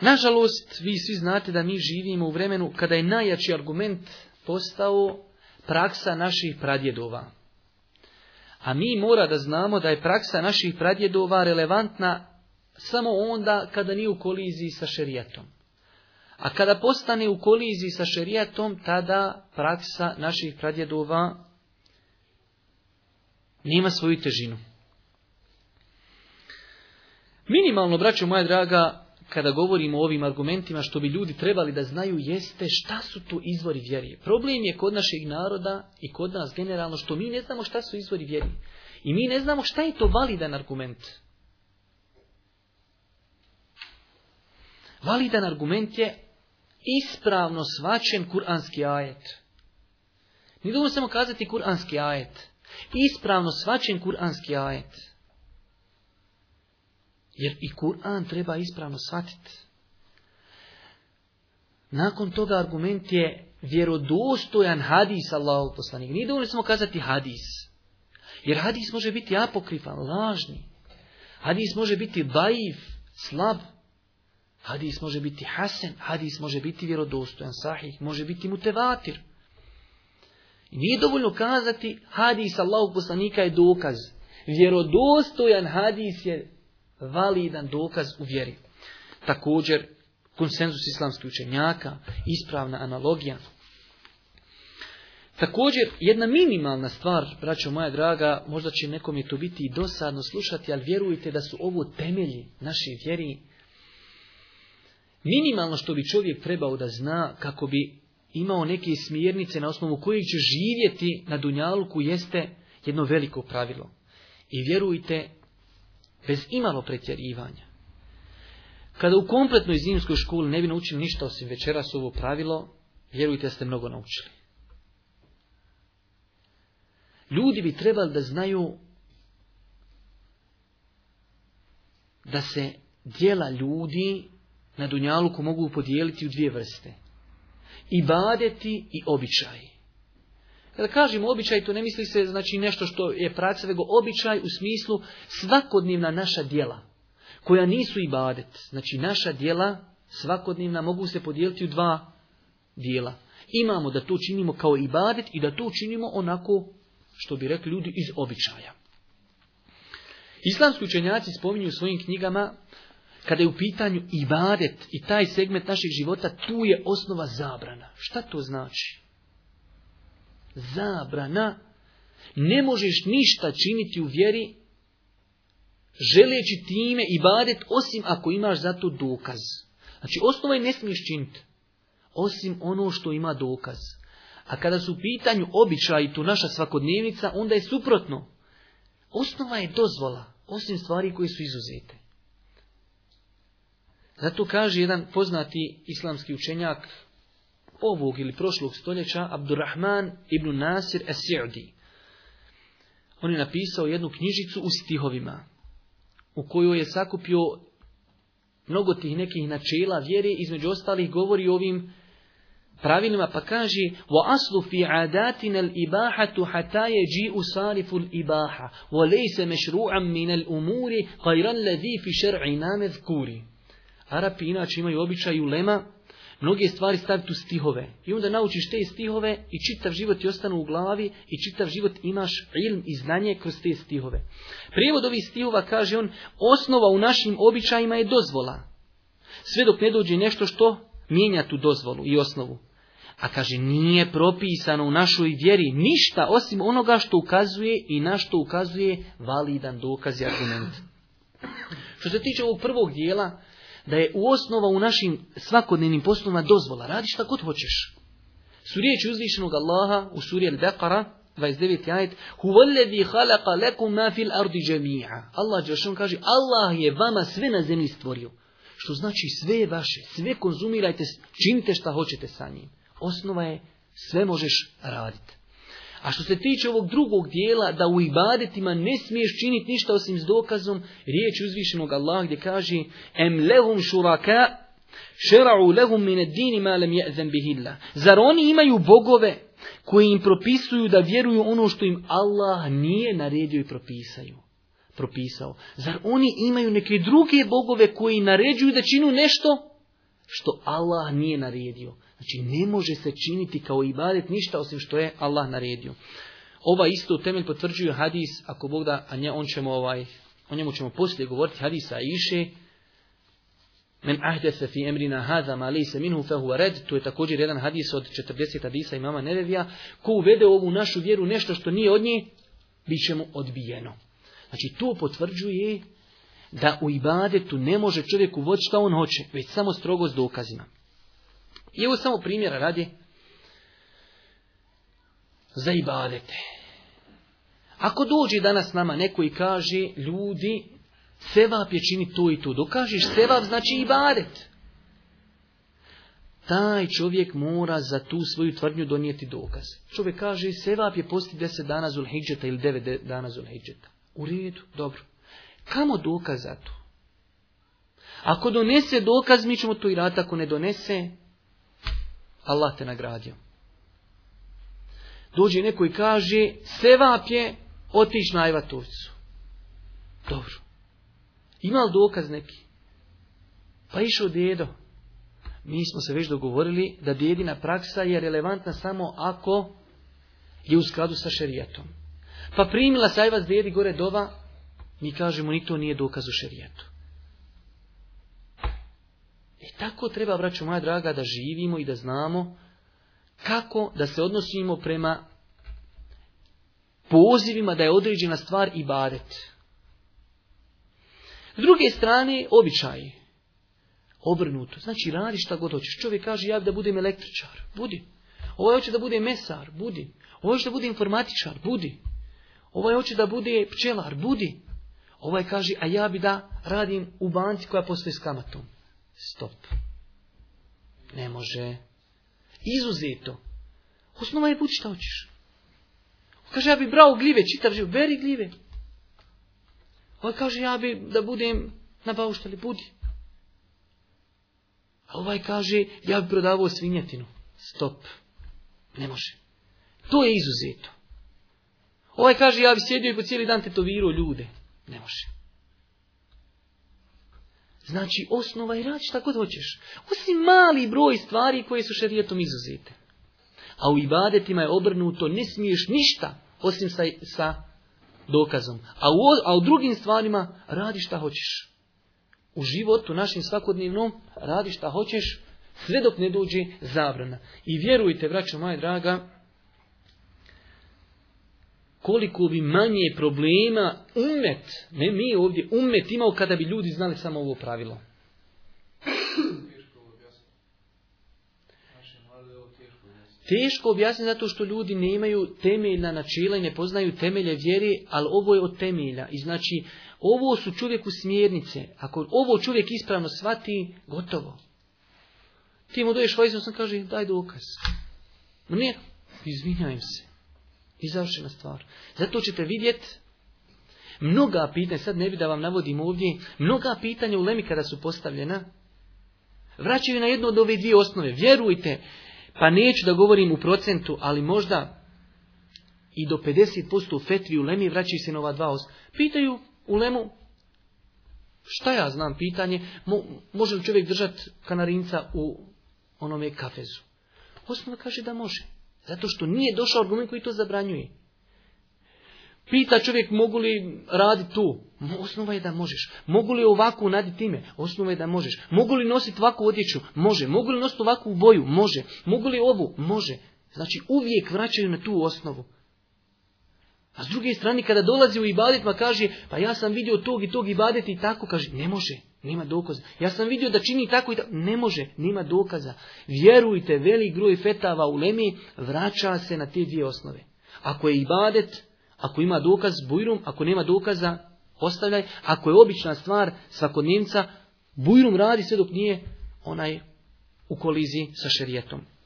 Nažalost, vi svi znate da mi živimo u vremenu kada je najjači argument postao praksa naših pradjedova. A mi mora da znamo da je praksa naših pradjedova relevantna samo onda kada nije u koliziji sa šerijatom. A kada postane u koliziji sa šerijatom, tada praksa naših pradjedova nema svoju težinu. Minimalno, braćo moja draga, kada govorimo o ovim argumentima što bi ljudi trebali da znaju jeste šta su to izvori vjerije. Problem je kod našeg naroda i kod nas generalno što mi ne znamo šta su izvori vjeri. I mi ne znamo šta je to validan argument. Validan argument je ispravno svačen kuranski ajet. Nije dovoljno samo kazati kuranski ajet. Ispravno svačen kuranski ajet. Jer i Kur'an treba ispravno shvatiti. Nakon toga argument je vjerodostojan hadis Allahog poslanika. Nije dovoljno samo kazati hadis. Jer hadis može biti apokrifan, lažni. Hadis može biti bajiv slab. Hadis može biti hasen, hadis može biti vjerodostojan, sahih, može biti mutevatir. I nije dovoljno kazati hadis Allahog poslanika je dokaz. Vjerodostojan hadis je validan dokaz u vjeri. Također, konsenzus islamskih učenjaka, ispravna analogija. Također, jedna minimalna stvar, braćo moja draga, možda će nekom je to biti i dosadno slušati, ali vjerujte da su ovo temelji naše vjeri. Minimalno što bi čovjek trebao da zna kako bi imao neke smjernice na osnovu kojih će živjeti na Dunjaluku jeste jedno veliko pravilo. I vjerujte, bez imalo pretjerivanja. Kada u kompletnoj zimskoj školi ne bi naučili ništa osim večeras ovo pravilo, vjerujte ste mnogo naučili. Ljudi bi trebali da znaju da se dijela ljudi na Dunjaluku mogu podijeliti u dvije vrste. I badeti i običaji. Kada kažemo običaj, to ne misli se znači nešto što je praksa, nego običaj u smislu svakodnevna naša djela, koja nisu i Znači naša djela svakodnevna mogu se podijeliti u dva dijela. Imamo da to činimo kao ibadet i da to činimo onako što bi rekli ljudi iz običaja. Islamski učenjaci spominju u svojim knjigama kada je u pitanju ibadet i taj segment našeg života, tu je osnova zabrana. Šta to znači? zabrana. Ne možeš ništa činiti u vjeri, želeći time i badet, osim ako imaš za to dokaz. Znači, osnova je ne smiješ činiti, osim ono što ima dokaz. A kada su u pitanju običaj tu naša svakodnevnica, onda je suprotno. Osnova je dozvola, osim stvari koje su izuzete. Zato kaže jedan poznati islamski učenjak, ovog ili prošlog stoljeća Abdurrahman ibn Nasir as On je napisao jednu knjižicu u stihovima u kojoj je sakupio mnogo tih nekih načela vjere, između ostalih govori o ovim pravilima, pa kaže وَأَصْلُ فِي عَادَاتِنَا الْإِبَاحَةُ حَتَى يَجِيءُ صَارِفُ الْإِبَاحَةِ وَلَيْسَ مَشْرُوعًا مِنَ الْأُمُورِ غَيْرَ الَّذِي فِي شَرْعِنَا مَذْكُورِ Arapi inače imaju običaj ulema mnoge stvari staviti u stihove. I onda naučiš te stihove i čitav život ti ostanu u glavi i čitav život imaš ilm i znanje kroz te stihove. Prijevod ovih stihova kaže on, osnova u našim običajima je dozvola. Sve dok ne dođe nešto što mijenja tu dozvolu i osnovu. A kaže, nije propisano u našoj vjeri ništa osim onoga što ukazuje i na što ukazuje validan dokaz i argument. Što se tiče ovog prvog dijela, da je u osnova u našim svakodnevnim poslovima dozvola. Radi šta god hoćeš. Su riječi uzvišenog Allaha u suri Al-Baqara 29. ajet Huvallevi halaka lakum ma fil ardi jami'a. Allah kaže Allah je vama sve na zemlji stvorio. Što znači sve je vaše, sve konzumirajte, činite šta hoćete sa njim. Osnova je sve možeš raditi. A što se tiče ovog drugog dijela, da u ibadetima ne smiješ činiti ništa osim s dokazom, riječ uzvišenog Allah gdje kaže Em lehum šuraka, šera'u lehum mine dini malem je'zem Zar oni imaju bogove koji im propisuju da vjeruju ono što im Allah nije naredio i propisaju? propisao. Zar oni imaju neke druge bogove koji naređuju da činu nešto što Allah nije naredio. Znači ne može se činiti kao ibadet ništa osim što je Allah naredio. Ova isto temelj potvrđuje hadis, ako Bog da, a nje, on ćemo ovaj, o njemu ćemo poslije govoriti hadisa Iše, Men ahdese fi emrina ma se minhu fehu red, to je također jedan hadis od 40 hadisa imama Nerevija, ko uvede ovu našu vjeru nešto što nije od nje, bit će odbijeno. Znači to potvrđuje da u ibadetu ne može čovjek uvoći što on hoće, već samo strogo s dokazima. I evo samo primjera radi za ibadete. Ako dođe danas nama neko i kaže, ljudi, sevap je čini to i to. Dokažiš sevap znači ibadet. Taj čovjek mora za tu svoju tvrdnju donijeti dokaz. Čovjek kaže, sevap je posti deset dana zulhidžeta ili devet dana zulhidžeta. U redu, dobro. Kamo dokaz za to? Ako donese dokaz, mi ćemo to i raditi. Ako ne donese, Allah te nagradio. Dođe neko i kaže, sevap je otiš na Ajvatovcu. Dobro. Ima li dokaz neki? Pa išao djedo. Mi smo se već dogovorili da djedina praksa je relevantna samo ako je u skladu sa šerijatom. Pa primila sajvac djedi gore dova, mi kažemo ni to nije dokaz u šerijetu. E tako treba, braćo moja draga, da živimo i da znamo kako da se odnosimo prema pozivima da je određena stvar i baret. S druge strane, običaji. Obrnuto. Znači, radi šta god hoćeš. Čovjek kaže, ja da budem električar. Budi. Ovaj hoće da bude mesar. Budi. Ovaj hoće da bude informatičar. Budi. Ovaj hoće da bude pčelar. Budi. Ovaj kaže, a ja bi da radim u banci koja postoji s kamatom. Stop. Ne može. Izuzeto. Osnova je budi šta hoćeš. Kaže, ja bi brao gljive, čitav život, beri gljive. Ovaj kaže, ja bi da budem na budi. A ovaj kaže, ja bi prodavao svinjetinu. Stop. Ne može. To je izuzeto. Ovaj kaže, ja bi sjedio i po cijeli dan tetovirao ljude. Ne može. Znači, osnova je rad šta god hoćeš. Osim mali broj stvari koje su šerijetom izuzete. A u ibadetima je obrnuto, ne smiješ ništa osim sa, sa dokazom. A u, drugim stvarima radi šta hoćeš. U životu, našim svakodnevnom, radi šta hoćeš, sve dok ne dođe zabrana. I vjerujte, vraćo moja draga, koliko bi manje problema umet, ne mi ovdje, umet imao kada bi ljudi znali samo ovo pravilo. Teško objasniti zato što ljudi ne imaju temeljna načela i ne poznaju temelje vjeri, ali ovo je od temelja. I znači, ovo su čovjeku smjernice. Ako ovo čovjek ispravno shvati, gotovo. Ti mu doješ vajzom, sam kaže, daj dokaz. Ma ne, izvinjajem se. I završena stvar. Zato ćete vidjeti mnoga pitanja, sad ne bi da vam navodim ovdje, mnoga pitanja u Lemi kada su postavljena, vraćaju na jednu od ove dvije osnove. Vjerujte, pa neću da govorim u procentu, ali možda i do 50% u fetvi u Lemi vraćaju se na ova dva osnova. Pitaju u Lemu, šta ja znam pitanje, može li čovjek držati kanarinca u onome kafezu? Osnova kaže da može. Zato što nije došao argument koji to zabranjuje. Pita čovjek mogu li raditi tu? Osnova je da možeš. Mogu li ovako naditi ime? Osnova je da možeš. Mogu li nositi ovakvu odjeću? Može. Mogu li nositi ovakvu boju? Može. Mogu li ovu? Može. Znači uvijek vraćaju na tu osnovu. A s druge strane kada dolazi u ibadetima kaže pa ja sam vidio tog i tog ibadet i tako kaže ne može. Nema dokaza. Ja sam vidio da čini tako i tako. Ne može, nema dokaza. Vjerujte, velik groj fetava u lemi vraća se na te dvije osnove. Ako je ibadet, ako ima dokaz bujrum, ako nema dokaza, ostavljaj. Ako je obična stvar svakodnevca, bujrum radi sve dok nije onaj u koliziji sa šerijetom.